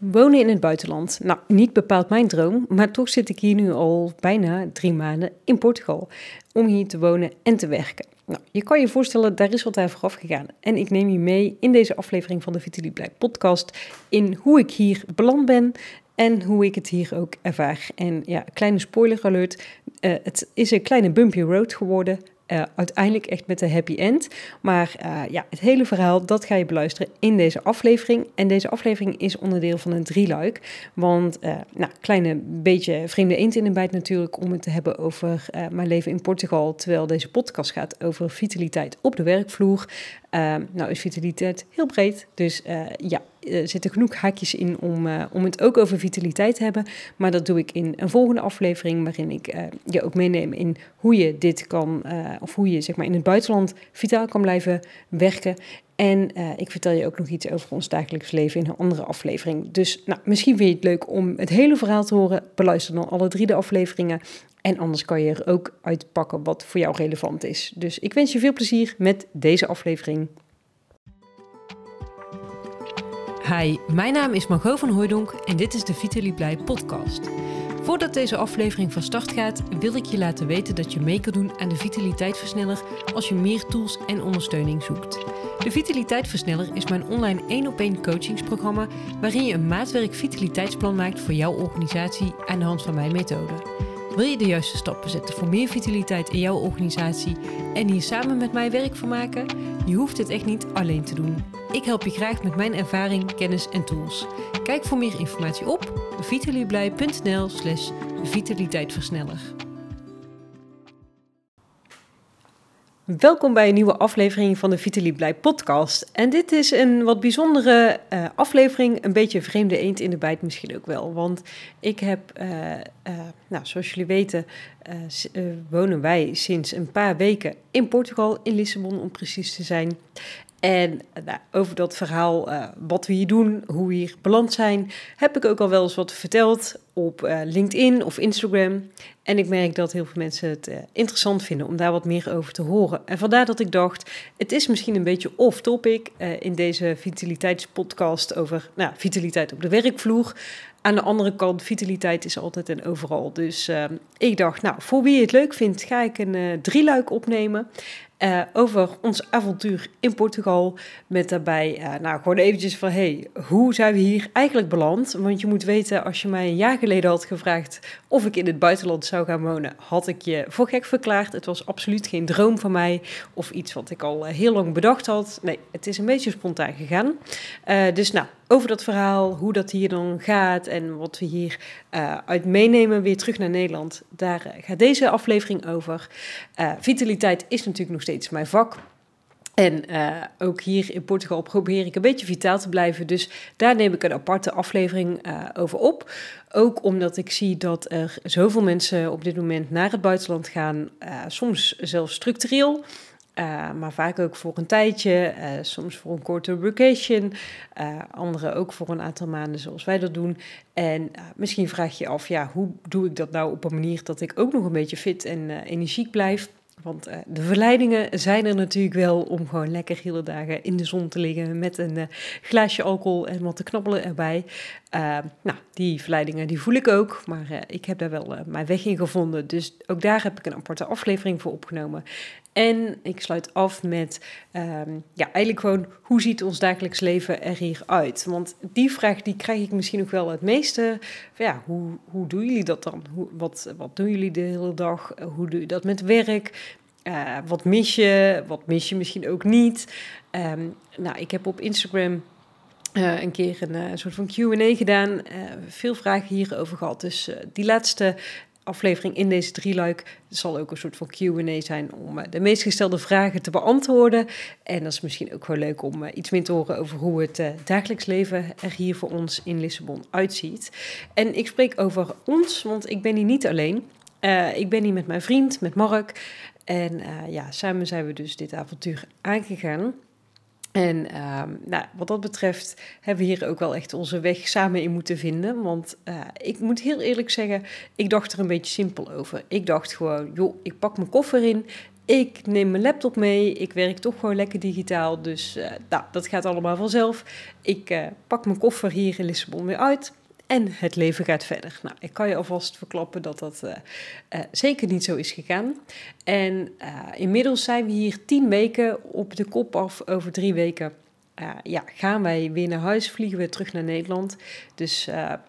Wonen in het buitenland. Nou, niet bepaald mijn droom, maar toch zit ik hier nu al bijna drie maanden in Portugal om hier te wonen en te werken. Nou, je kan je voorstellen, daar is wat aan vooraf gegaan. En ik neem je mee in deze aflevering van de Vitaly Blij podcast in hoe ik hier beland ben en hoe ik het hier ook ervaar. En ja, kleine spoiler alert, uh, het is een kleine bumpy road geworden. Uh, uiteindelijk echt met een happy end. Maar uh, ja, het hele verhaal, dat ga je beluisteren in deze aflevering. En deze aflevering is onderdeel van een drieluik. Want, uh, nou, kleine beetje vreemde eend in de bijt natuurlijk... om het te hebben over mijn leven in Portugal... terwijl deze podcast gaat over vitaliteit op de werkvloer. nou is vitaliteit heel breed, dus ja, er zitten genoeg haakjes in om, uh, om het ook over vitaliteit te hebben. Maar dat doe ik in een volgende aflevering, waarin ik uh, je ook meeneem in hoe je dit kan, of hoe je zeg maar in het buitenland vitaal kan blijven werken. En ik vertel je ook nog iets over ons dagelijks leven in een andere aflevering. Dus nou, misschien vind je het leuk om het hele verhaal te horen. Beluister dan alle drie de afleveringen. En anders kan je er ook uitpakken wat voor jou relevant is. Dus ik wens je veel plezier met deze aflevering. Hi, mijn naam is Margot van Hooydonk en dit is de Vitaly Blij podcast. Voordat deze aflevering van start gaat, wil ik je laten weten dat je mee kan doen aan de Vitaliteitversneller als je meer tools en ondersteuning zoekt. De Vitaliteitversneller is mijn online 1 op 1 coachingsprogramma waarin je een maatwerk vitaliteitsplan maakt voor jouw organisatie aan de hand van mijn methode. Wil je de juiste stappen zetten voor meer vitaliteit in jouw organisatie en hier samen met mij werk van maken? Je hoeft het echt niet alleen te doen. Ik help je graag met mijn ervaring, kennis en tools. Kijk voor meer informatie op vitalieblij.nl slash vitaliteitversneller. Welkom bij een nieuwe aflevering van de Vitaly Blij podcast. En dit is een wat bijzondere uh, aflevering, een beetje vreemde eend in de bijt misschien ook wel. Want ik heb, uh, uh, nou zoals jullie weten, wonen wij sinds een paar weken in Portugal, in Lissabon om precies te zijn. En nou, over dat verhaal, wat we hier doen, hoe we hier beland zijn, heb ik ook al wel eens wat verteld op LinkedIn of Instagram. En ik merk dat heel veel mensen het interessant vinden om daar wat meer over te horen. En vandaar dat ik dacht, het is misschien een beetje off-topic in deze vitaliteitspodcast over nou, vitaliteit op de werkvloer. Aan de andere kant, vitaliteit is altijd en overal. Dus ik dacht, nou, voor wie het leuk vindt, ga ik een drieluik opnemen. Uh, over ons avontuur in Portugal. Met daarbij, uh, nou, gewoon eventjes van, hey, hoe zijn we hier eigenlijk beland? Want je moet weten, als je mij een jaar geleden had gevraagd of ik in het buitenland zou gaan wonen, had ik je voor gek verklaard. Het was absoluut geen droom van mij of iets wat ik al uh, heel lang bedacht had. Nee, het is een beetje spontaan gegaan. dus nou, over dat verhaal, hoe dat hier dan gaat en wat we hier uh, uit meenemen weer terug naar Nederland. Daar uh, gaat deze aflevering over. Uh, vitaliteit is natuurlijk nog steeds mijn vak. En ook hier in Portugal probeer ik een beetje vitaal te blijven. Dus daar neem ik een aparte aflevering over op. Ook omdat ik zie dat er zoveel mensen op dit moment naar het buitenland gaan. soms zelfs structureel. Uh, maar vaak ook voor een tijdje, uh, soms voor een korte vacation, uh, andere ook voor een aantal maanden zoals wij dat doen. En misschien vraag je je af, ja, hoe doe ik dat nou op een manier dat ik ook nog een beetje fit en energiek blijf? Want de verleidingen zijn er natuurlijk wel om gewoon lekker hele dagen in de zon te liggen met een glaasje alcohol en wat te knabbelen erbij. Nou, die verleidingen die voel ik ook, maar ik heb daar wel mijn weg in gevonden. Dus ook daar heb ik een aparte aflevering voor opgenomen. En ik sluit af met, um, ja, eigenlijk gewoon, hoe ziet ons dagelijks leven er hier uit? Want die vraag, die krijg ik misschien nog wel het meeste. Van, ja, hoe, hoe doen jullie dat dan? Hoe, wat, wat doen jullie de hele dag? Hoe doe je dat met werk? Uh, wat mis je? Wat mis je misschien ook niet? Um, nou, ik heb op Instagram uh, een keer een uh, soort van QA gedaan. Veel vragen hierover gehad. Dus die laatste aflevering in deze drieluik zal ook een soort van Q&A zijn om eh, de meest gestelde vragen te beantwoorden. En dat is misschien ook wel leuk om eh, iets meer te horen over hoe het uh, dagelijks leven er hier voor ons in Lissabon uitziet. En ik spreek over ons, want ik ben hier niet alleen. Ik ben hier met mijn vriend, met Mark. En ja, samen zijn we dus dit avontuur aangegaan. En uh, nou, wat dat betreft hebben we hier ook wel echt onze weg samen in moeten vinden. Want uh, ik moet heel eerlijk zeggen, ik dacht er een beetje simpel over. Ik dacht gewoon, joh, ik pak mijn koffer in, ik neem mijn laptop mee. Ik werk toch gewoon lekker digitaal. Dus uh, nou, dat gaat allemaal vanzelf. Ik uh, pak mijn koffer hier in Lissabon weer uit. En het leven gaat verder. Nou, ik kan je alvast verklappen dat dat uh, uh, zeker niet zo is gegaan. En uh, inmiddels zijn we hier tien weken op de kop af. Over drie weken ja, gaan wij weer naar huis, vliegen we terug naar Nederland. Dus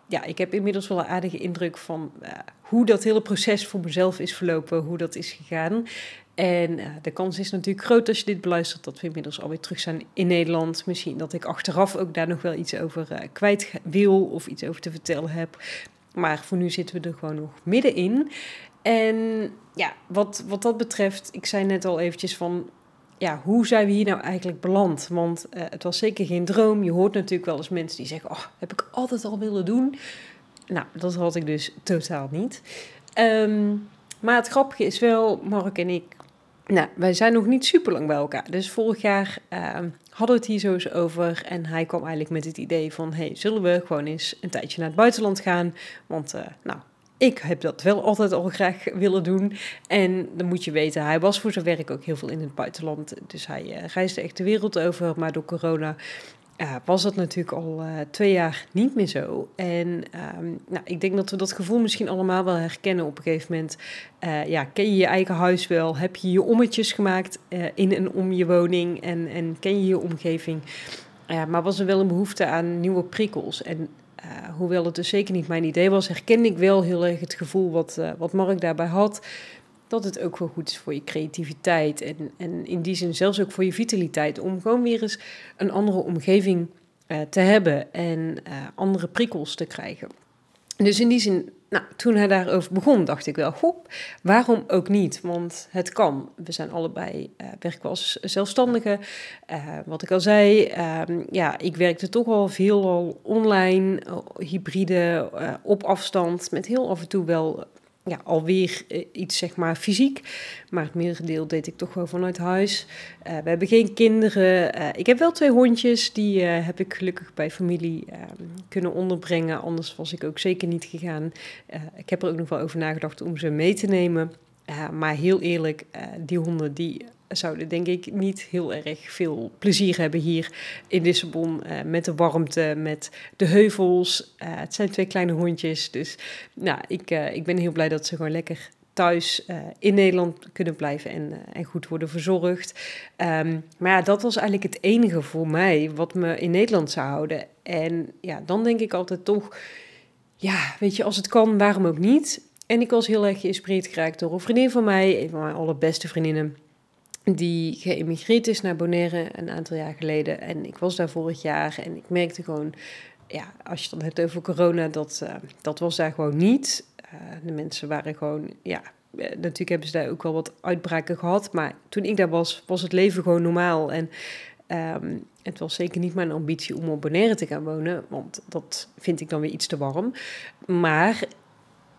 ja, ik heb inmiddels wel een aardige indruk van hoe dat hele proces voor mezelf is verlopen, hoe dat is gegaan. En uh, de kans is natuurlijk groot als je dit beluistert dat we inmiddels alweer terug zijn in Nederland. Misschien dat ik achteraf ook daar nog wel iets over uh, kwijt wil of iets over te vertellen heb. Maar voor nu zitten we er gewoon nog middenin. En ja, wat, wat dat betreft, ik zei net al eventjes van, ja, hoe zijn we hier nou eigenlijk beland? Want uh, het was zeker geen droom. Je hoort natuurlijk wel eens mensen die zeggen, oh, heb ik altijd al willen doen. Nou, dat had ik dus totaal niet. Um, maar het grappige is wel, Mark en ik nou, wij zijn nog niet super lang bij elkaar. Dus vorig jaar uh, hadden we het hier zo eens over. En hij kwam eigenlijk met het idee van: hey, zullen we gewoon eens een tijdje naar het buitenland gaan? Want, uh, nou, ik heb dat wel altijd al graag willen doen. En dan moet je weten, hij was voor zijn werk ook heel veel in het buitenland. Dus hij uh, reisde echt de wereld over. Maar door corona ja, was dat natuurlijk al uh, twee jaar niet meer zo. En um, nou, ik denk dat we dat gevoel misschien allemaal wel herkennen op een gegeven moment. Uh, ja, ken je je eigen huis wel? Heb je je ommetjes gemaakt uh, in en om je woning? En, en ken je je omgeving? maar was er wel een behoefte aan nieuwe prikkels? En hoewel het dus zeker niet mijn idee was, herkende ik wel heel erg het gevoel wat, wat Mark daarbij had dat het ook wel goed is voor je creativiteit. En, en in die zin zelfs ook voor je vitaliteit. Om gewoon weer eens een andere omgeving uh, te hebben en uh, andere prikkels te krijgen. Dus in die zin, nou, toen hij daarover begon, dacht ik wel, goh, waarom ook niet? Want het kan. We zijn allebei, uh, werken als zelfstandigen. wat ik al zei, ehm, ja, ik werkte toch al veel al online, hybride, op afstand, met heel af en toe wel ja, alweer uh, iets zeg maar fysiek. Maar het merendeel deed ik toch wel vanuit huis. Uh, we hebben geen kinderen. Uh, ik heb wel twee hondjes. Die heb ik gelukkig bij familie ehm, kunnen onderbrengen. Anders was ik ook zeker niet gegaan. ik heb er ook nog wel over nagedacht om ze mee te nemen. maar heel eerlijk, die honden die zouden denk ik niet heel erg veel plezier hebben hier in Lissabon. Uh, met de warmte, met de heuvels. Uh, het zijn twee kleine hondjes. Dus nou, ik, uh, ik ben heel blij dat ze gewoon lekker thuis in Nederland kunnen blijven en, en goed worden verzorgd. Um, maar ja, dat was eigenlijk het enige voor mij wat me in Nederland zou houden. En ja, dan denk ik altijd toch, ja, weet je, als het kan, waarom ook niet? En ik was heel erg geïnspireerd geraakt door een vriendin van mij, een van mijn allerbeste vriendinnen die geëmigreerd is naar Bonaire een aantal jaar geleden. En ik was daar vorig jaar en ik merkte gewoon, ja, als je het dan hebt over corona, dat, uh, dat was daar gewoon niet. Uh, de mensen waren gewoon, ja, eh, natuurlijk hebben ze daar ook wel wat uitbraken gehad. Maar toen ik daar was, was het leven gewoon normaal. En um, het was zeker niet mijn ambitie om op Bonaire te gaan wonen, want dat vind ik dan weer iets te warm. Maar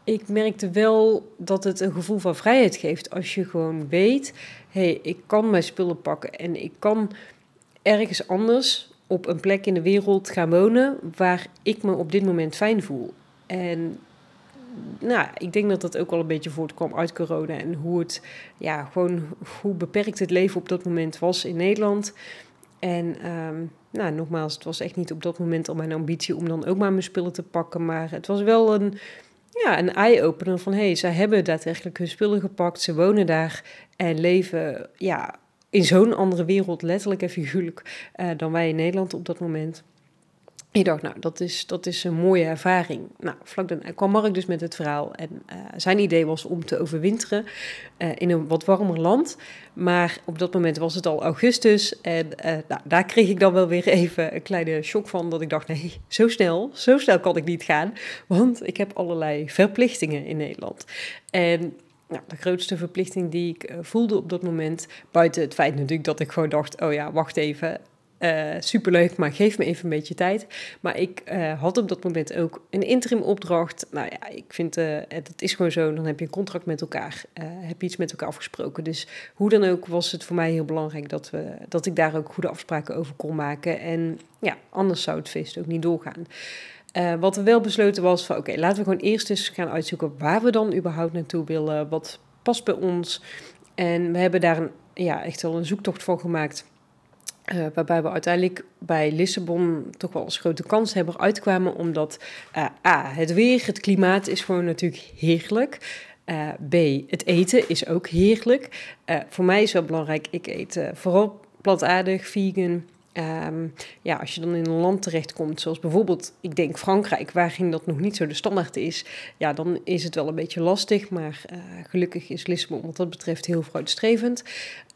ik merkte wel dat het een gevoel van vrijheid geeft als je gewoon weet: hé, hey, ik kan mijn spullen pakken en ik kan ergens anders op een plek in de wereld gaan wonen waar ik me op dit moment fijn voel. En nou, ik denk dat dat ook wel een beetje voortkwam uit corona en hoe het, ja, gewoon hoe beperkt het leven op dat moment was in Nederland. En um, nou, nogmaals, het was echt niet op dat moment al mijn ambitie om dan ook maar mijn spullen te pakken, maar het was wel een ja, een eye-opener van hé, hey, zij hebben daadwerkelijk hun spullen gepakt, ze wonen daar en leven ja, in zo'n andere wereld, letterlijk en figuurlijk, uh, dan wij in Nederland op dat moment. Ik dacht, nou, dat is, dat is een mooie ervaring. Nou, vlak daarna kwam Mark dus met het verhaal. En uh, zijn idee was om te overwinteren uh, in een wat warmer land. Maar op dat moment was het al augustus. En uh, nou, daar kreeg ik dan wel weer even een kleine shock van. Dat ik dacht, nee, zo snel, zo snel kan ik niet gaan. Want ik heb allerlei verplichtingen in Nederland. En nou, de grootste verplichting die ik voelde op dat moment, buiten het feit natuurlijk dat ik gewoon dacht, oh ja, wacht even, uh, superleuk, maar geef me even een beetje tijd. Maar ik uh, had op dat moment ook een interim opdracht. Nou ja, ik vind, uh, dat is gewoon zo. Dan heb je een contract met elkaar. heb je iets met elkaar afgesproken. Dus hoe dan ook was het voor mij heel belangrijk dat, we, dat ik daar ook goede afspraken over kon maken. En ja, anders zou het feest ook niet doorgaan. wat we wel besloten was van oké, laten we gewoon eerst eens gaan uitzoeken waar we dan überhaupt naartoe willen. Wat past bij ons. En we hebben daar een, ja, echt wel een zoektocht van gemaakt. Uh, waarbij we uiteindelijk bij Lissabon toch wel als grote kans hebben uitkwamen, omdat uh, A, het weer, het klimaat is gewoon natuurlijk heerlijk. Uh, B, het eten is ook heerlijk. voor mij is wel belangrijk, ik eet vooral plantaardig, vegan, Ehm, ja, als je dan in een land terechtkomt, zoals bijvoorbeeld, ik denk Frankrijk, waarin dat nog niet zo de standaard is, ja, dan is het wel een beetje lastig. Maar uh, gelukkig is Lissabon wat dat betreft heel vooruitstrevend.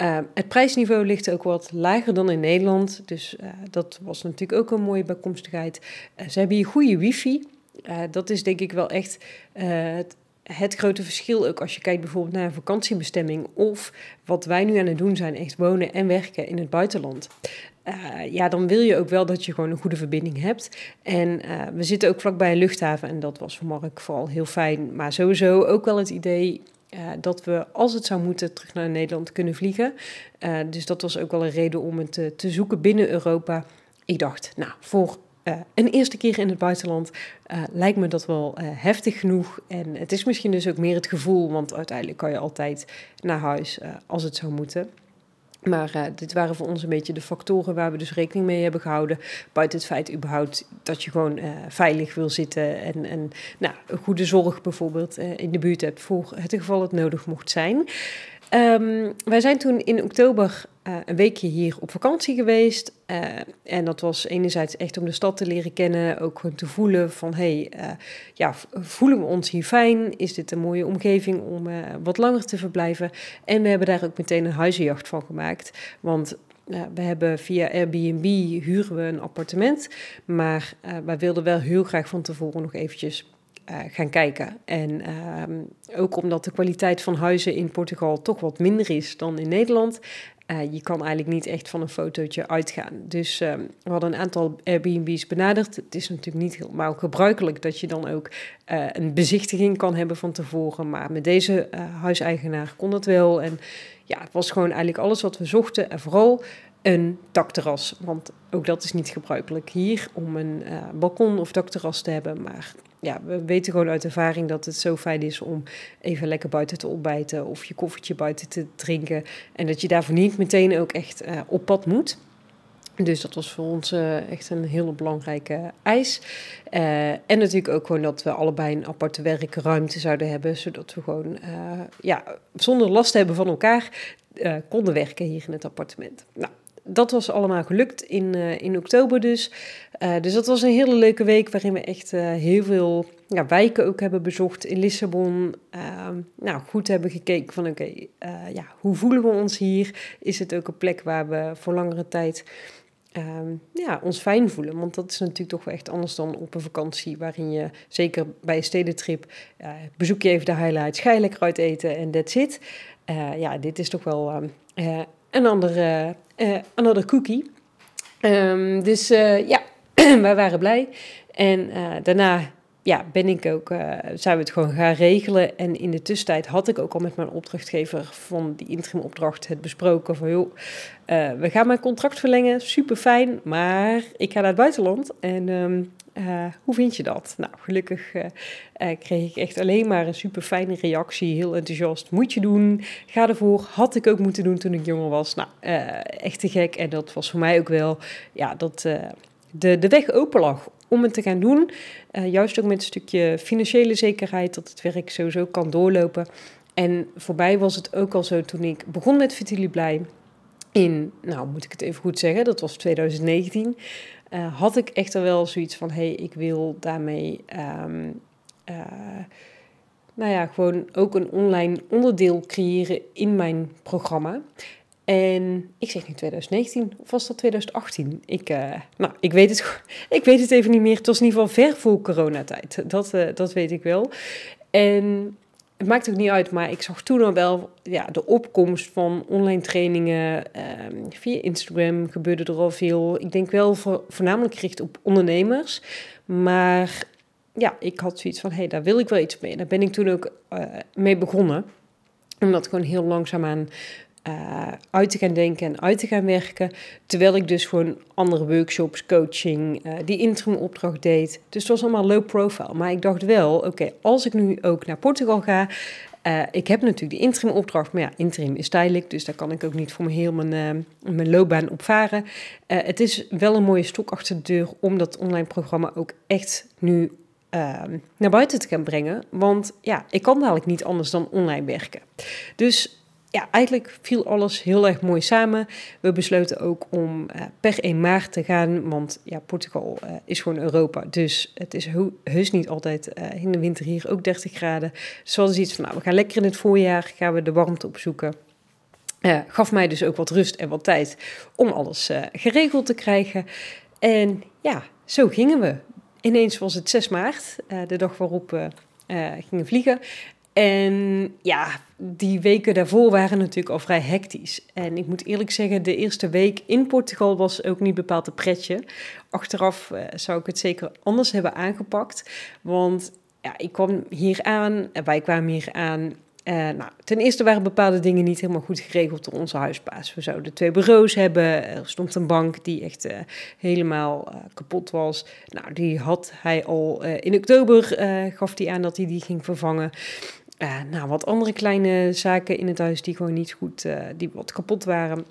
Uh, het prijsniveau ligt ook wat lager dan in Nederland, dus uh, dat was natuurlijk ook een mooie bijkomstigheid. ze hebben hier goede wifi. dat is denk ik wel echt het, het grote verschil ook als je kijkt bijvoorbeeld naar een vakantiebestemming of wat wij nu aan het doen zijn, echt wonen en werken in het buitenland. Uh, ja, dan wil je ook wel dat je gewoon een goede verbinding hebt. En uh, we zitten ook vlakbij een luchthaven en dat was voor Mark vooral heel fijn. Maar sowieso ook wel het idee uh, dat we, als het zou moeten, terug naar Nederland kunnen vliegen. dus dat was ook wel een reden om het te zoeken binnen Europa. Ik dacht, nou, voor een eerste keer in het buitenland lijkt me dat wel heftig genoeg. En het is misschien dus ook meer het gevoel, want uiteindelijk kan je altijd naar huis als het zou moeten. Maar uh, dit waren voor ons een beetje de factoren waar we dus rekening mee hebben gehouden. Buiten het feit überhaupt dat je gewoon uh, veilig wil zitten en, en nou, een goede zorg bijvoorbeeld uh, in de buurt hebt voor het geval het nodig mocht zijn. Um, wij zijn toen in oktober uh, een weekje hier op vakantie geweest. Uh, en dat was enerzijds echt om de stad te leren kennen, ook gewoon te voelen van hey, uh, ja, voelen we ons hier fijn? Is dit een mooie omgeving om wat langer te verblijven? En we hebben daar ook meteen een huizenjacht van gemaakt. Want we hebben via Airbnb huren we een appartement. Maar wij wilden wel heel graag van tevoren nog eventjes uh, gaan kijken. En ehm, ook omdat de kwaliteit van huizen in Portugal toch wat minder is dan in Nederland. Uh, je kan eigenlijk niet echt van een fotootje uitgaan. Dus uh, we hadden een aantal Airbnb's benaderd. Het is natuurlijk niet helemaal gebruikelijk dat je dan ook uh, een bezichtiging kan hebben van tevoren. Maar met deze huiseigenaar kon dat wel. En ja, het was gewoon eigenlijk alles wat we zochten. En vooral een dakterras. Want ook dat is niet gebruikelijk hier om een balkon of dakterras te hebben. Maar ja, we weten gewoon uit ervaring dat het zo fijn is om even lekker buiten te ontbijten of je koffietje buiten te drinken. En dat je daarvoor niet meteen ook echt uh, op pad moet. Dus dat was voor ons uh, echt een hele belangrijke eis. En natuurlijk ook gewoon dat we allebei een aparte werkruimte zouden hebben, zodat we gewoon ja, zonder last hebben van elkaar konden werken hier in het appartement. Nou, dat was allemaal gelukt in, uh, in oktober dus. Uh, dus dat was een hele leuke week waarin we echt uh, heel veel ja, wijken ook hebben bezocht in Lissabon. Ehm, nou, goed hebben gekeken van oké, ja, hoe voelen we ons hier? Is het ook een plek waar we voor langere tijd ehm, ja, ons fijn voelen? Want dat is natuurlijk toch wel echt anders dan op een vakantie waarin je, zeker bij een stedentrip, bezoek je even de highlights, ga lekker uit eten en that's it. ja, dit is toch wel een andere, cookie. Um, dus uh, ja, wij waren blij. En uh, daarna ja, ben ik ook, uh, we het gewoon gaan regelen. En in de tussentijd had ik ook al met mijn opdrachtgever van die interim opdracht het besproken van joh, we gaan mijn contract verlengen, super fijn, maar ik ga naar het buitenland en um, uh, hoe vind je dat? Nou, gelukkig kreeg ik echt alleen maar een super fijne reactie, heel enthousiast. Moet je doen, ga ervoor. Had ik ook moeten doen toen ik jonger was. Nou, echt te gek. En dat was voor mij ook wel, ja, dat de, de weg open lag om het te gaan doen. Juist ook met een stukje financiële zekerheid dat het werk sowieso kan doorlopen. En voorbij was het ook al zo toen ik begon met Vitili Blij. In, nou moet ik het even goed zeggen, dat was 2019. Eh, had ik echt wel zoiets van: hé, hey, ik wil daarmee. Um, uh, nou ja, gewoon ook een online onderdeel creëren in mijn programma. En ik zeg nu 2019, of was dat 2018? Ik, uh, nou, ik, weet het, ik weet het even niet meer. Het was in ieder geval ver voor coronatijd. Dat, dat weet ik wel. En het maakt ook niet uit, maar ik zag toen al wel ja, de opkomst van online trainingen. Uh, via Instagram gebeurde er al veel. Ik denk wel voor, voornamelijk gericht op ondernemers. Maar ja, ik had zoiets van, hé, hey, daar wil ik wel iets mee. Daar ben ik toen ook uh, mee begonnen. Omdat gewoon heel langzaamaan uh, uit te gaan denken en uit te gaan werken. Terwijl ik dus gewoon andere workshops, coaching, uh, die interim opdracht deed. Dus het was allemaal low profile. Maar ik dacht wel, oké, als ik nu ook naar Portugal ga, Uh, ik heb natuurlijk de interim opdracht, maar ja, interim is tijdelijk, dus daar kan ik ook niet voor me heel mijn, mijn loopbaan op varen. Het is wel een mooie stok achter de deur om dat online programma ook echt nu ehm, naar buiten te gaan brengen. Want ja, ik kan dadelijk niet anders dan online werken. Dus ja, eigenlijk viel alles heel erg mooi samen. We besloten ook om uh, per 1 maart te gaan, want ja, Portugal uh, is gewoon Europa. Dus het is heus niet altijd uh, in de winter hier ook 30 graden. Dus we hadden iets van, nou, we gaan lekker in het voorjaar, gaan we de warmte opzoeken. gaf mij dus ook wat rust en wat tijd om alles geregeld te krijgen. En ja, zo gingen we. Ineens was het 6 maart, de dag waarop we gingen vliegen. En ja, die weken daarvoor waren natuurlijk al vrij hectisch. En ik moet eerlijk zeggen, de eerste week in Portugal was ook niet bepaald een pretje. Achteraf uh, zou ik het zeker anders hebben aangepakt. Want ja, ik kwam hier aan, en wij kwamen hier aan. Uh, nou, ten eerste waren bepaalde dingen niet helemaal goed geregeld door onze huisbaas. We zouden twee bureaus hebben. Er stond een bank die echt uh, helemaal kapot was. Nou, die had hij al in oktober, gaf hij aan dat hij die ging vervangen. Uh, nou, wat andere kleine zaken in het huis die gewoon niet goed, uh, die wat kapot waren.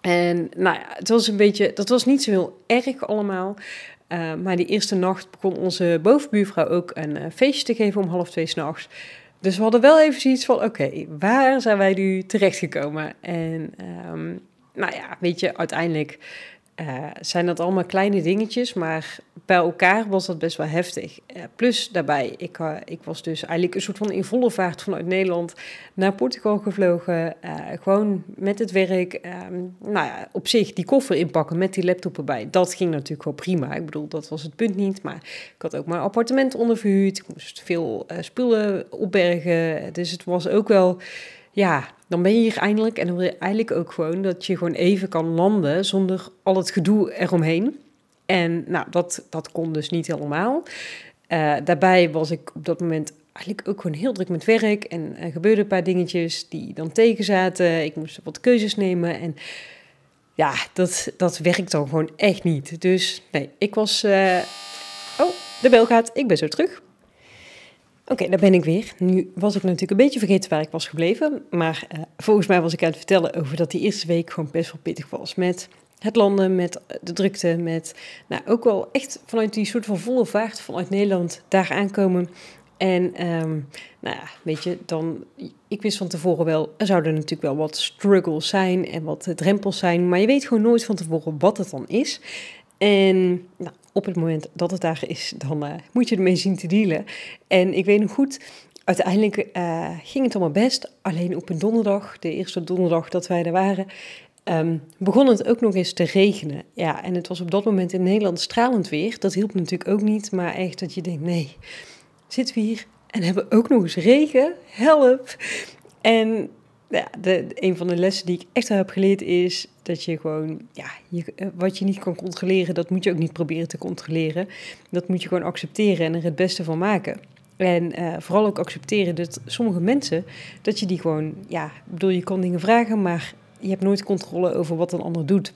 En nou ja, het was een beetje, dat was niet zo heel erg allemaal. Uh, maar die eerste nacht begon onze bovenbuurvrouw ook een feestje te geven om half twee s'nachts. Dus we hadden wel even zoiets van, oké, waar zijn wij nu terechtgekomen? En um, nou ja, weet je, uiteindelijk uh, zijn dat allemaal kleine dingetjes, maar bij elkaar was dat best wel heftig. Uh, plus daarbij, ik, uh, ik was dus eigenlijk een soort van in volle vaart vanuit Nederland naar Portugal gevlogen. gewoon met het werk. Ehm, nou ja, op zich die koffer inpakken met die laptop erbij. Dat ging natuurlijk wel prima. Ik bedoel, dat was het punt niet. Maar ik had ook mijn appartement onderverhuurd. Ik moest veel spullen opbergen. Dus het was ook wel ja, dan ben je hier eindelijk. En dan wil je eigenlijk ook gewoon dat je gewoon even kan landen zonder al het gedoe eromheen. En nou, dat, dat kon dus niet helemaal. Uh, daarbij was ik op dat moment eigenlijk ook gewoon heel druk met werk. En er gebeurden een paar dingetjes die dan tegen zaten. Ik moest wat keuzes nemen. En ja, dat, dat werkt dan gewoon echt niet. Dus nee, ik was. Uh... Oh, de bel gaat. Ik ben zo terug. Oké, daar ben ik weer. Nu was ik natuurlijk een beetje vergeten waar ik was gebleven. Maar uh, volgens mij was ik aan het vertellen over dat die eerste week gewoon best wel pittig was. Met het landen, met de drukte, met nou, ook wel echt vanuit die soort van volle vaart vanuit Nederland daar aankomen. En um, nou ja, weet je, dan, ik wist van tevoren wel, er zouden natuurlijk wel wat struggles zijn en wat drempels zijn. Maar je weet gewoon nooit van tevoren wat het dan is. En nou, op het moment dat het daar is, dan uh, moet je ermee zien te dealen. En ik weet nog goed, uiteindelijk uh, ging het allemaal best. Alleen op een donderdag, de eerste donderdag dat wij er waren, um, begon het ook nog eens te regenen. Ja, en het was op dat moment in Nederland stralend weer. Dat hielp natuurlijk ook niet, maar echt dat je denkt, nee, zitten we hier en hebben ook nog eens regen? Help! En ja, de, een van de lessen die ik echt heb geleerd is dat je gewoon, ja, je, eh, wat je niet kan controleren, dat moet je ook niet proberen te controleren. Dat moet je gewoon accepteren en er het beste van maken. En uh, vooral ook accepteren dat sommige mensen, dat je die gewoon, ja, bedoel, je kan dingen vragen, maar je hebt nooit controle over wat een ander doet.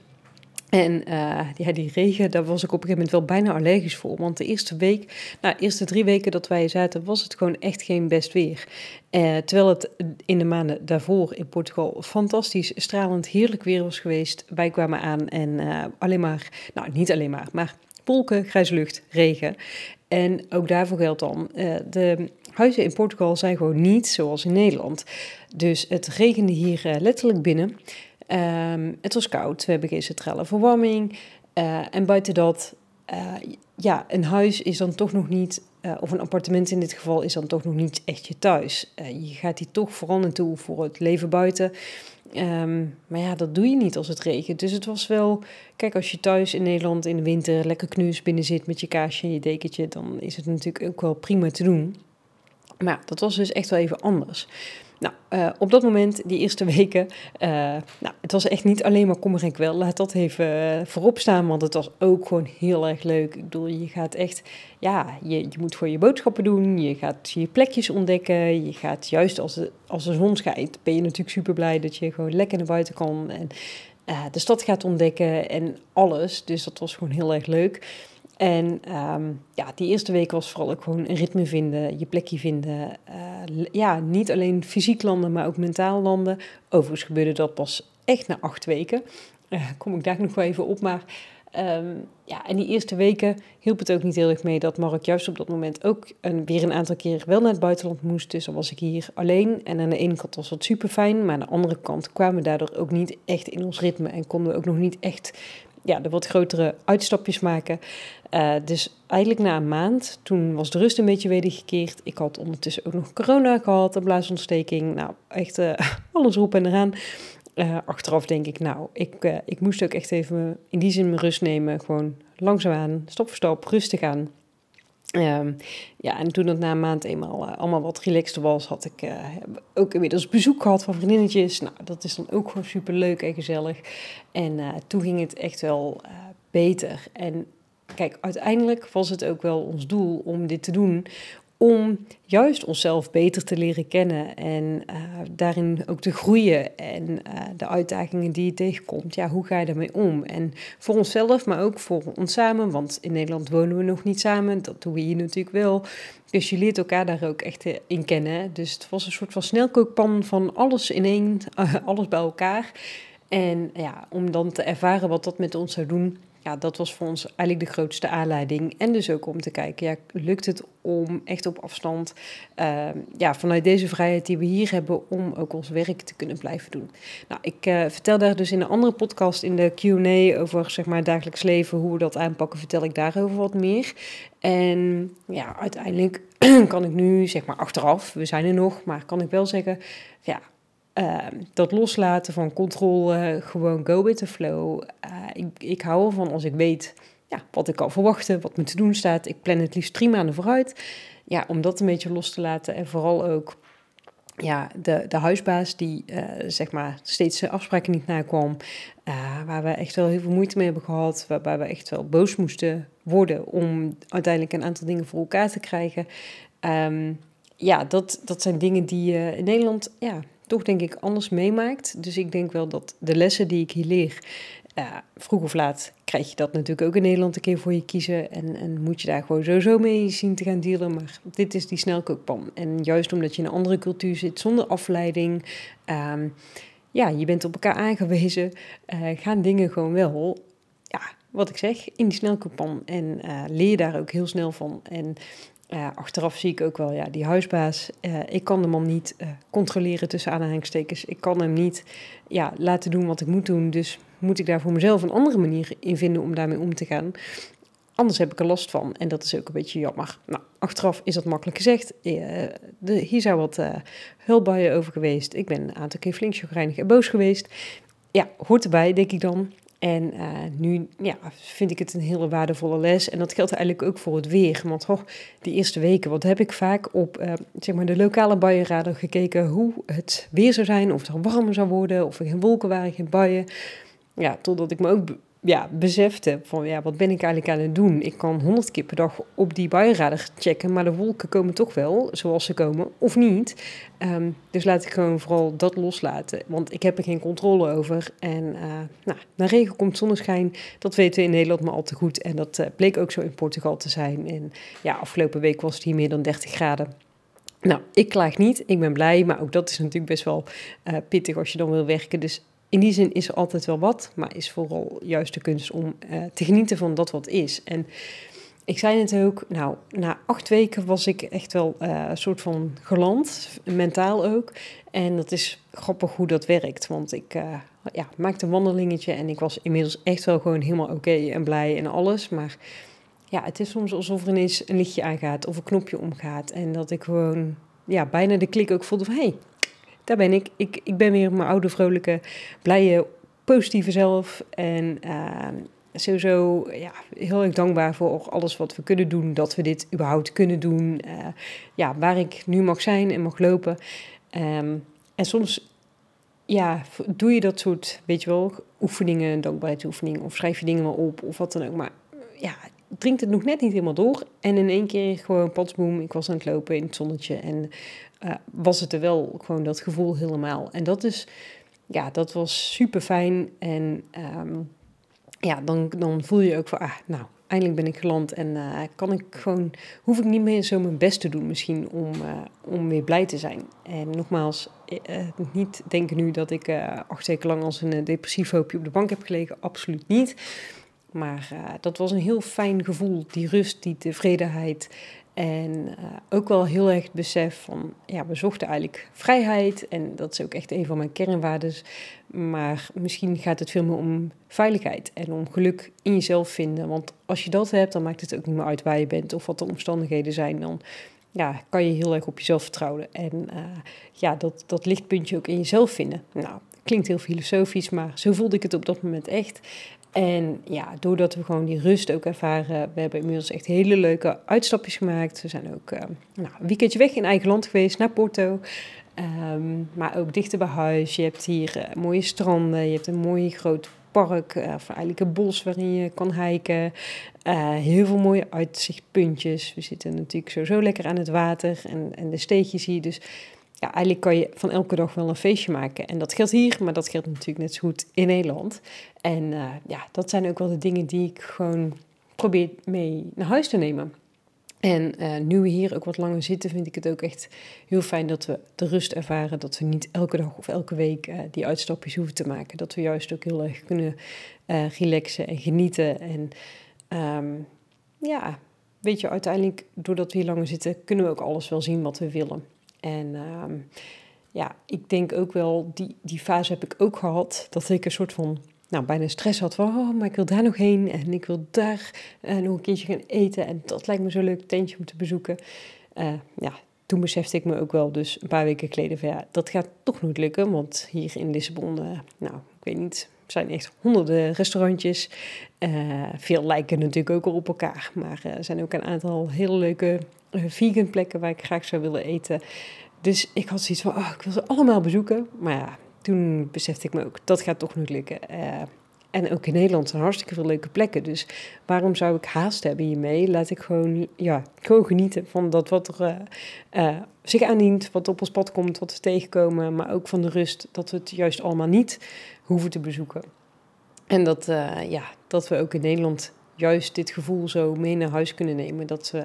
En uh, ja, die regen, daar was ik op een gegeven moment wel bijna allergisch voor. Want de eerste week, nou, de eerste drie weken dat wij zaten, was het gewoon echt geen best weer. Uh, terwijl het in de maanden daarvoor in Portugal fantastisch, stralend, heerlijk weer was geweest. Wij kwamen aan en uh, alleen maar, nou niet alleen maar, maar wolken, grijze lucht, regen. En ook daarvoor geldt dan, de huizen in Portugal zijn gewoon niet zoals in Nederland. Dus het regende hier letterlijk binnen. Um, het was koud, we hebben geen centrale verwarming. Uh, en buiten dat, uh, ja, een huis is dan toch nog niet, uh, of een appartement in dit geval, is dan toch nog niet echt je thuis. je gaat hier toch vooral naartoe voor het leven buiten. Um, maar ja, dat doe je niet als het regent. Dus het was wel, kijk, als je thuis in Nederland in de winter lekker knuus binnen zit met je kaasje en je dekentje, dan is het natuurlijk ook wel prima te doen. Maar dat was dus echt wel even anders. Nou, uh, op dat moment, die eerste weken, uh, nou, het was echt niet alleen maar kommer en kwel. Laat dat even uh, voorop staan, want het was ook gewoon heel erg leuk. Ik bedoel, je gaat echt, ja, je, je moet voor je boodschappen doen. Je gaat je plekjes ontdekken. Je gaat juist als de, als de zon schijnt, ben je natuurlijk super blij dat je gewoon lekker naar buiten kan. En de stad gaat ontdekken en alles. Dus dat was gewoon heel erg leuk. En ehm, ja, die eerste week was vooral ook gewoon een ritme vinden, je plekje vinden. Uh, ja, niet alleen fysiek landen, maar ook mentaal landen. Overigens gebeurde dat pas echt na acht weken. Uh, kom ik daar nog wel even op, maar Um, ja, en die eerste weken hielp het ook niet heel erg mee dat Mark juist op dat moment ook een, weer een aantal keer wel naar het buitenland moest. Dus dan was ik hier alleen. En aan de ene kant was dat super fijn, maar aan de andere kant kwamen we daardoor ook niet echt in ons ritme en konden we ook nog niet echt ja, de wat grotere uitstapjes maken. Uh, dus eigenlijk na een maand, toen was de rust een beetje wedergekeerd. Ik had ondertussen ook nog corona gehad, een blaasontsteking. Nou, echt uh, alles erop en eraan. Uh, achteraf denk ik, nou, ik, ik moest ook echt even in die zin mijn rust nemen. Gewoon langzaamaan, stap voor stap, rustig aan. Um, ja, en toen het na een maand eenmaal uh, allemaal wat relaxter was, had ik ook inmiddels bezoek gehad van vriendinnetjes. Nou, dat is dan ook gewoon super leuk en gezellig. En toen ging het echt wel beter. En kijk, uiteindelijk was het ook wel ons doel om dit te doen, om juist onszelf beter te leren kennen en uh, daarin ook te groeien en uh, de uitdagingen die je tegenkomt. Ja, hoe ga je daarmee om? En voor onszelf, maar ook voor ons samen, want in Nederland wonen we nog niet samen, dat doen we hier natuurlijk wel. Dus je leert elkaar daar ook echt eh, in kennen. Dus het was een soort van snelkookpan van alles in één, alles bij elkaar. En ja, om dan te ervaren wat dat met ons zou doen, ja, dat was voor ons eigenlijk de grootste aanleiding. En dus ook om te kijken, ja, lukt het om echt op afstand, uh, ja, vanuit deze vrijheid die we hier hebben, om ook ons werk te kunnen blijven doen. Nou, ik uh, vertel daar dus in een andere podcast, in de Q&A over, zeg maar, dagelijks leven, hoe we dat aanpakken, vertel ik daarover wat meer. En ja, uiteindelijk kan ik nu, zeg maar, achteraf, we zijn er nog, maar kan ik wel zeggen, ja, uh, dat loslaten van controle, gewoon go with the flow. Uh, ik, ik hou ervan als ik weet ja, wat ik kan verwachten, wat me te doen staat. Ik plan het liefst drie maanden vooruit. Ja, om dat een beetje los te laten. En vooral ook ja, de, de huisbaas die uh, zeg maar steeds afspraken niet nakwam. waar we echt wel heel veel moeite mee hebben gehad. Waarbij we echt wel boos moesten worden om uiteindelijk een aantal dingen voor elkaar te krijgen. Um, ja, dat, dat zijn dingen die je in Nederland ja, toch denk ik anders meemaakt. Dus ik denk wel dat de lessen die ik hier leer, vroeg of laat krijg je dat natuurlijk ook in Nederland een keer voor je kiezen. En, en moet je daar gewoon sowieso mee zien te gaan dealen. Maar dit is die snelkookpan. En juist omdat je in een andere cultuur zit, zonder afleiding. Um, ja, je bent op elkaar aangewezen. Uh, gaan dingen gewoon wel, ja, wat ik zeg, in die snelkookpan. En uh, leer daar ook heel snel van. En uh, achteraf zie ik ook wel, ja, die huisbaas, uh, ik kan de man niet uh, controleren tussen aanhalingstekens. Ik kan hem niet ja, laten doen wat ik moet doen. Dus moet ik daar voor mezelf een andere manier in vinden om daarmee om te gaan. Anders heb ik er last van en dat is ook een beetje jammer. Nou, achteraf is dat makkelijk gezegd. De, hier zou wat hulp bij over geweest. Ik ben een aantal keer flink chagrijnig en boos geweest. Ja, hoort erbij, denk ik dan. En uh, nu ja, vind ik het een hele waardevolle les. En dat geldt eigenlijk ook voor het weer. Want hoor, die eerste weken, wat heb ik vaak op uh, zeg maar de lokale buienradar gekeken hoe het weer zou zijn. Of het warmer zou worden, of er geen wolken waren, geen buien. Ja, totdat ik me ook ja, besefte van ja, wat ben ik eigenlijk aan het doen? Ik kan honderd keer per dag op die buienradar checken, maar de wolken komen toch wel zoals ze komen of niet. Um, dus laat ik gewoon vooral dat loslaten, want ik heb er geen controle over. En uh, nou, na regen komt zonneschijn, dat weten we in Nederland maar al te goed. En dat uh, bleek ook zo in Portugal te zijn. En ja, afgelopen week was het hier meer dan 30 graden. Nou, ik klaag niet, ik ben blij, maar ook dat is natuurlijk best wel uh, pittig als je dan wil werken. Dus in die zin is er altijd wel wat, maar is vooral juist de kunst om uh, te genieten van dat wat is. En ik zei het ook, nou, na acht weken was ik echt wel uh, een soort van geland, mentaal ook. En dat is grappig hoe dat werkt, want ik uh, ja, maakte een wandelingetje en ik was inmiddels echt wel gewoon helemaal oké en blij en alles. Maar ja, het is soms alsof er ineens een lichtje aangaat of een knopje omgaat. En dat ik gewoon ja, bijna de klik ook voelde van, hé, hey, daar ben ik. ik. Ik ben weer mijn oude, vrolijke, blije, positieve zelf. En uh, sowieso ja, heel erg dankbaar voor alles wat we kunnen doen. Dat we dit überhaupt kunnen doen. Uh, ja, waar ik nu mag zijn en mag lopen. Um, en soms ja, doe je dat soort, weet je wel, oefeningen, dankbaarheidsoefeningen. Of schrijf je dingen wel op of wat dan ook. Maar ja, dringt het nog net niet helemaal door. En in één keer gewoon patsboom, ik was aan het lopen in het zonnetje. En uh, was het er wel gewoon dat gevoel helemaal. En dat is, ja, dat was super fijn. En um, ja, dan, dan voel je ook van, ah, nou, eindelijk ben ik geland en uh, kan ik gewoon, hoef ik niet meer zo mijn best te doen misschien om, uh, om weer blij te zijn. En nogmaals, niet denken nu dat ik acht weken lang als een depressief hoopje op de bank heb gelegen, absoluut niet. Maar dat was een heel fijn gevoel, die rust, die tevredenheid. En ook wel heel erg het besef van, ja, we zochten eigenlijk vrijheid. En dat is ook echt een van mijn kernwaarden. Maar misschien gaat het veel meer om veiligheid en om geluk in jezelf vinden. Want als je dat hebt, dan maakt het ook niet meer uit waar je bent of wat de omstandigheden zijn. Dan ja, kan je heel erg op jezelf vertrouwen. En uh, ja, dat, dat lichtpuntje ook in jezelf vinden. Nou, klinkt heel filosofisch, maar zo voelde ik het op dat moment echt. En ja, doordat we gewoon die rust ook ervaren, we hebben inmiddels echt hele leuke uitstapjes gemaakt. We zijn ook uh, nou, een weekendje weg in eigen land geweest, naar Porto. Um, maar ook dichter bij huis. Je hebt hier uh, mooie stranden, je hebt een mooi groot park, uh, of eigenlijk een bos waarin je kan hiken. Uh, heel veel mooie uitzichtpuntjes. We zitten natuurlijk sowieso lekker aan het water en, en de steegjes hier. Dus ja, eigenlijk kan je van elke dag wel een feestje maken. En dat geldt hier, maar dat geldt natuurlijk net zo goed in Nederland. En ja, dat zijn ook wel de dingen die ik gewoon probeer mee naar huis te nemen. En uh, nu we hier ook wat langer zitten, vind ik het ook echt heel fijn dat we de rust ervaren. Dat we niet elke dag of elke week uh, die uitstapjes hoeven te maken. Dat we juist ook heel erg kunnen relaxen en genieten. En um, ja, weet je, uiteindelijk, doordat we hier langer zitten, kunnen we ook alles wel zien wat we willen. En um, ja, ik denk ook wel, die, die fase heb ik ook gehad, dat ik een soort van nou, bijna stress had van, oh, maar ik wil daar nog heen en ik wil daar uh, nog een keertje gaan eten en dat lijkt me zo'n leuk tentje om te bezoeken. Uh, ja, toen besefte ik me ook wel dus een paar weken geleden van, ja, dat gaat toch niet lukken, want hier in Lissabon, uh, nou, ik weet niet, zijn echt honderden restaurantjes. veel lijken natuurlijk ook al op elkaar, maar er zijn ook een aantal hele leuke vegan plekken waar ik graag zou willen eten. Dus ik had zoiets van, oh, ik wil ze allemaal bezoeken. Maar ja, toen besefte ik me ook, dat gaat toch niet lukken. Uh, en ook in Nederland zijn hartstikke veel leuke plekken. Dus waarom zou ik haast hebben hiermee? Laat ik gewoon, ja, gewoon genieten van dat wat er uh, uh, zich aandient, wat op ons pad komt, wat we tegenkomen. Maar ook van de rust dat we het juist allemaal niet hoeven te bezoeken. En dat, ja, dat we ook in Nederland juist dit gevoel zo mee naar huis kunnen nemen. Dat we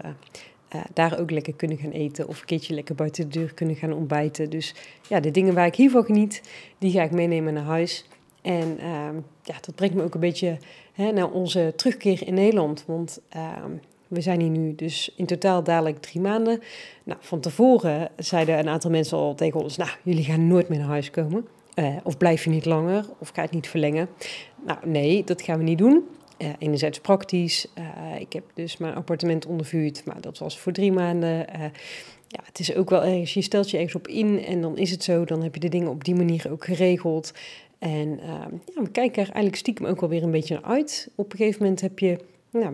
daar ook lekker kunnen gaan eten of een keertje lekker buiten de deur kunnen gaan ontbijten. Dus ja, de dingen waar ik hiervan geniet, die ga ik meenemen naar huis. En uh, ja, dat brengt me ook een beetje hè, naar onze terugkeer in Nederland. Want uh, we zijn hier nu dus in totaal dadelijk drie maanden. Nou, van tevoren zeiden een aantal mensen al tegen ons: Nou, jullie gaan nooit meer naar huis komen. Uh, of blijf je niet langer, of ga je het niet verlengen. Nou, nee, dat gaan we niet doen. Uh, enerzijds praktisch. Uh, ik heb dus mijn appartement ondervuurd, maar dat was voor drie maanden. Ja, het is ook wel ergens, je stelt je ergens op in en dan is het zo. Dan heb je de dingen op die manier ook geregeld. En ehm, ja, we kijken er eigenlijk stiekem ook wel weer een beetje naar uit. Op een gegeven moment heb je, nou,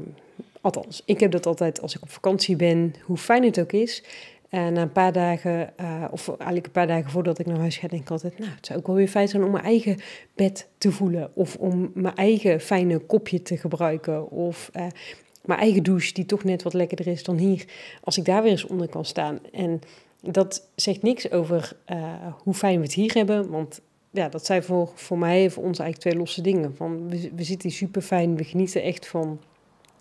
althans, ik heb dat altijd als ik op vakantie ben, hoe fijn het ook is. Na een paar dagen, uh, of eigenlijk een paar dagen voordat ik naar huis ga, denk ik altijd, nou, het zou ook wel weer fijn zijn om mijn eigen bed te voelen. Of om mijn eigen fijne kopje te gebruiken. Of uh, mijn eigen douche, die toch net wat lekkerder is dan hier. Als ik daar weer eens onder kan staan. En dat zegt niks over uh, hoe fijn we het hier hebben. Want ja, dat zijn voor, voor mij en voor ons eigenlijk twee losse dingen. Van, we, we zitten super fijn, we genieten echt van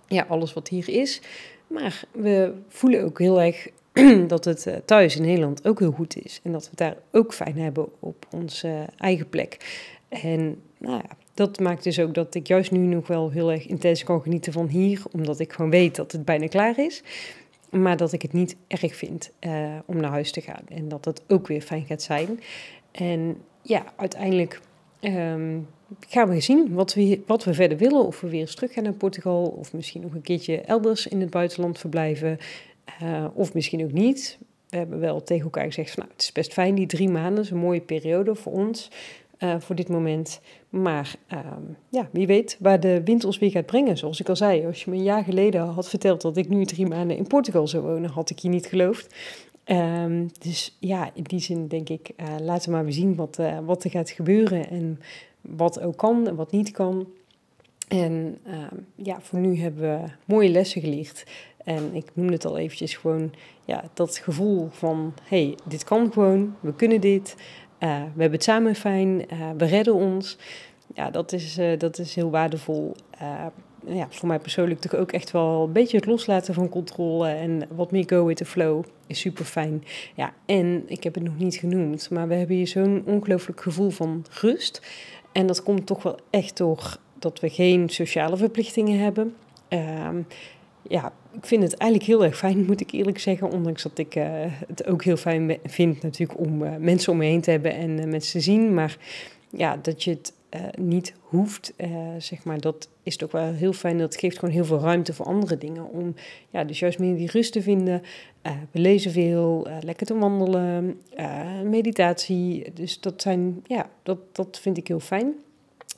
ja, alles wat hier is. Maar we voelen ook heel erg dat het eh, thuis in Nederland ook heel goed is. En dat we het daar ook fijn hebben op onze eigen plek. En nou ja, dat maakt dus ook dat ik juist nu nog wel heel erg intens kan genieten van hier. Omdat ik gewoon weet dat het bijna klaar is. Maar dat ik het niet erg vind uh, om naar huis te gaan. En dat het ook weer fijn gaat zijn. En ja, uiteindelijk um, gaan we zien wat we, wat we verder willen. Of we weer eens terug gaan naar Portugal. Of misschien nog een keertje elders in het buitenland verblijven. Uh, of misschien ook niet. We hebben wel tegen elkaar gezegd van, nou, het is best fijn, die drie maanden is een mooie periode voor ons, uh, voor dit moment. Maar um, ja, wie weet waar de wind ons weer gaat brengen. Zoals ik al zei, als je me een jaar geleden had verteld dat ik nu drie maanden in Portugal zou wonen, had ik je niet geloofd. Um, dus ja, in die zin denk ik, uh, laten we maar zien wat, wat er gaat gebeuren en wat ook kan en wat niet kan. En uh, ja, voor nu hebben we mooie lessen geleerd. En ik noemde het al eventjes gewoon, ja, dat gevoel van, hey, dit kan gewoon, we kunnen dit, uh, we hebben het samen fijn, we redden ons. Ja, dat is, dat is heel waardevol. Ja, voor mij persoonlijk toch ook echt wel een beetje het loslaten van controle en wat meer go with the flow is super fijn. Ja, en ik heb het nog niet genoemd, maar we hebben hier zo'n ongelooflijk gevoel van rust. En dat komt toch wel echt door dat we geen sociale verplichtingen hebben. Ehm, ja, ik vind het eigenlijk heel erg fijn, moet ik eerlijk zeggen. Ondanks dat ik uh, het ook heel fijn vind natuurlijk om uh, mensen om me heen te hebben en uh, mensen te zien. Maar ja, dat je het niet hoeft, zeg maar, dat is toch wel heel fijn. Dat geeft gewoon heel veel ruimte voor andere dingen. Om ja, dus juist meer die rust te vinden. we lezen veel, lekker te wandelen, meditatie. Dus dat zijn, ja, dat, dat vind ik heel fijn.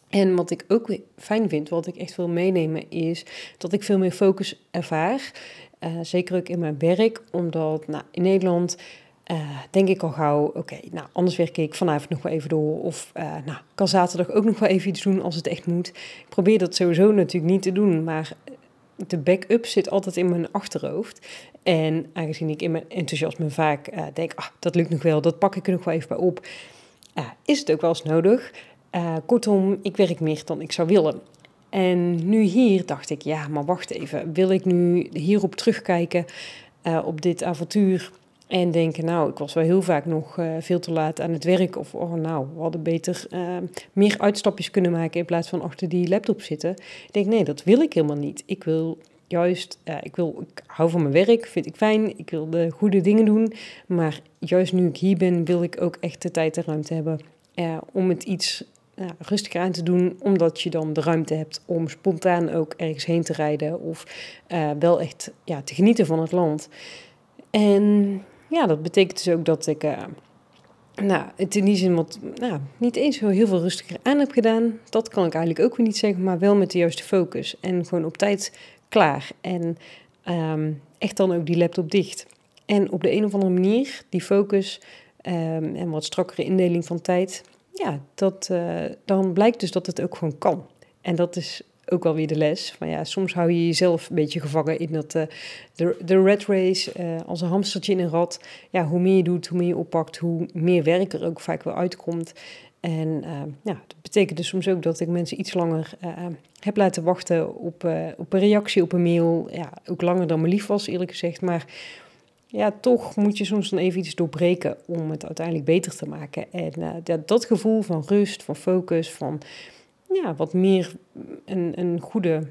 En wat ik ook fijn vind, wat ik echt wil meenemen, is dat ik veel meer focus ervaar. Zeker ook in mijn werk, omdat nou, in Nederland uh, denk ik al gauw, oké, nou anders werk ik vanavond nog wel even door. Of uh, nou, kan zaterdag ook nog wel even iets doen als het echt moet. Ik probeer dat sowieso natuurlijk niet te doen, maar de backup zit altijd in mijn achterhoofd. En aangezien ik in mijn enthousiasme vaak denk, ah, dat lukt nog wel, dat pak ik er nog wel even bij op. is het ook wel eens nodig. Uh, kortom, ik werk meer dan ik zou willen. En nu hier dacht ik, ja, maar wacht even. Wil ik nu hierop terugkijken, uh, op dit avontuur... En denken, nou, ik was wel heel vaak nog uh, veel te laat aan het werk. Of, oh, nou, we hadden beter meer uitstapjes kunnen maken in plaats van achter die laptop zitten. Ik denk, nee, dat wil ik helemaal niet. Ik wil juist, ik, wil, ik hou van mijn werk, vind ik fijn. Ik wil de goede dingen doen. Maar juist nu ik hier ben, wil ik ook echt de tijd en ruimte hebben om het iets rustiger aan te doen, omdat je dan de ruimte hebt om spontaan ook ergens heen te rijden of wel echt ja, te genieten van het land. En ja, dat betekent dus ook dat ik uh, nou, het in die zin wat, nou, niet eens zo heel veel rustiger aan heb gedaan. Dat kan ik eigenlijk ook weer niet zeggen, maar wel met de juiste focus. En gewoon op tijd klaar. En um, echt dan ook die laptop dicht. En op de een of andere manier die focus um, en wat strakkere indeling van tijd ja, dat, uh, dan blijkt dus dat het ook gewoon kan. En dat is ook wel weer de les. Van ja, soms hou je jezelf een beetje gevangen in dat, uh, de, de red race, uh, als een hamstertje in een rad. Ja, hoe meer je doet, hoe meer je oppakt, hoe meer werk er ook vaak wel uitkomt. En ja, dat betekent dus soms ook dat ik mensen iets langer heb laten wachten op, op een reactie op een mail. Ja, ook langer dan me lief was, eerlijk gezegd. Maar ja, toch moet je soms dan even iets doorbreken om het uiteindelijk beter te maken. En uh, dat, dat gevoel van rust, van focus, van ja, wat meer een, een goede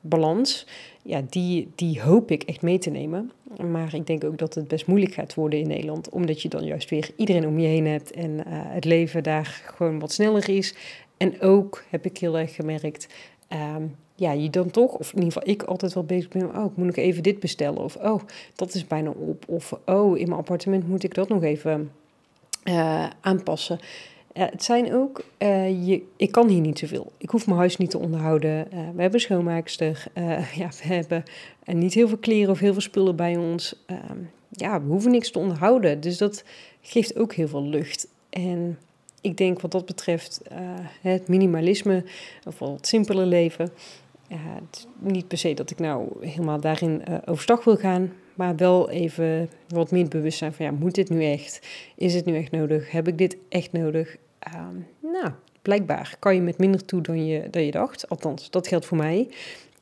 balans, ja, die, die hoop ik echt mee te nemen. Maar ik denk ook dat het best moeilijk gaat worden in Nederland, omdat je dan juist weer iedereen om je heen hebt en uh, het leven daar gewoon wat sneller is. En ook heb ik heel erg gemerkt, um, ja, je dan toch, of in ieder geval ik altijd wel bezig ben, oh, ik moet nog even dit bestellen. Of, oh, dat is bijna op. Of, oh, in mijn appartement moet ik dat nog even uh, aanpassen. Uh, het zijn ook, uh, je, ik kan hier niet zoveel. Ik hoef mijn huis niet te onderhouden. we hebben schoonmaakster. ja, we hebben niet heel veel kleren of heel veel spullen bij ons. Ehm, ja, we hoeven niks te onderhouden. Dus dat geeft ook heel veel lucht. En ik denk wat dat betreft het minimalisme, of het simpele leven, ja, het niet per se dat ik nou helemaal daarin overstag wil gaan, maar wel even wat meer bewust zijn van ja, moet dit nu echt? Is het nu echt nodig? Heb ik dit echt nodig? Uh, nou, blijkbaar kan je met minder toe dan je, dan je dacht. Althans, dat geldt voor mij.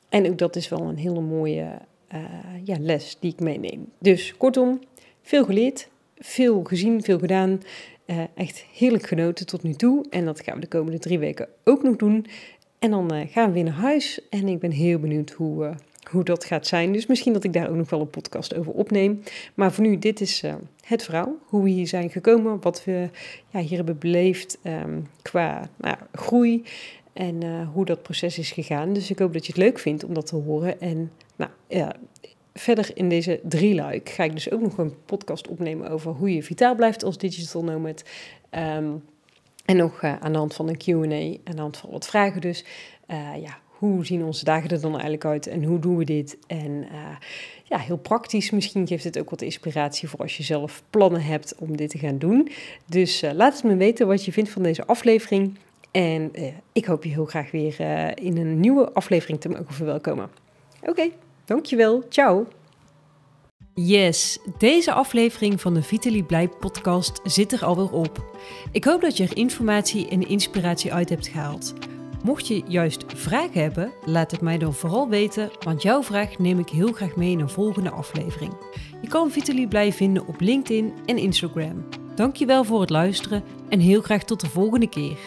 En ook dat is wel een hele mooie uh, ja, les die ik meeneem. Dus kortom, veel geleerd, veel gezien, veel gedaan. Uh, echt heerlijk genoten tot nu toe. En dat gaan we de komende drie weken ook nog doen. En dan uh, gaan we weer naar huis. En ik ben heel benieuwd hoe, hoe dat gaat zijn. Dus misschien dat ik daar ook nog wel een podcast over opneem. Maar voor nu, dit is uh, het verhaal. Hoe we hier zijn gekomen. Wat we ja, hier hebben beleefd um, qua nou, groei. En hoe dat proces is gegaan. Dus ik hoop dat je het leuk vindt om dat te horen. En nou, verder in deze drie luik ga ik dus ook nog een podcast opnemen over hoe je vitaal blijft als digital nomad. Um, en nog uh, aan de hand van een QA, aan de hand van wat vragen dus. Ja, hoe zien onze dagen er dan eigenlijk uit en hoe doen we dit? En uh, ja, heel praktisch. Misschien geeft het ook wat inspiratie voor als je zelf plannen hebt om dit te gaan doen. Dus laat het me weten wat je vindt van deze aflevering. En ik hoop je heel graag weer in een nieuwe aflevering te mogen verwelkomen. Oké, dankjewel. Ciao. Yes, deze aflevering van de Vitaly Blij podcast zit er alweer op. Ik hoop dat je er informatie en inspiratie uit hebt gehaald. Mocht je juist vragen hebben, laat het mij dan vooral weten, want jouw vraag neem ik heel graag mee in een volgende aflevering. Je kan Vitaly Blij vinden op LinkedIn en Instagram. Dankjewel voor het luisteren en heel graag tot de volgende keer.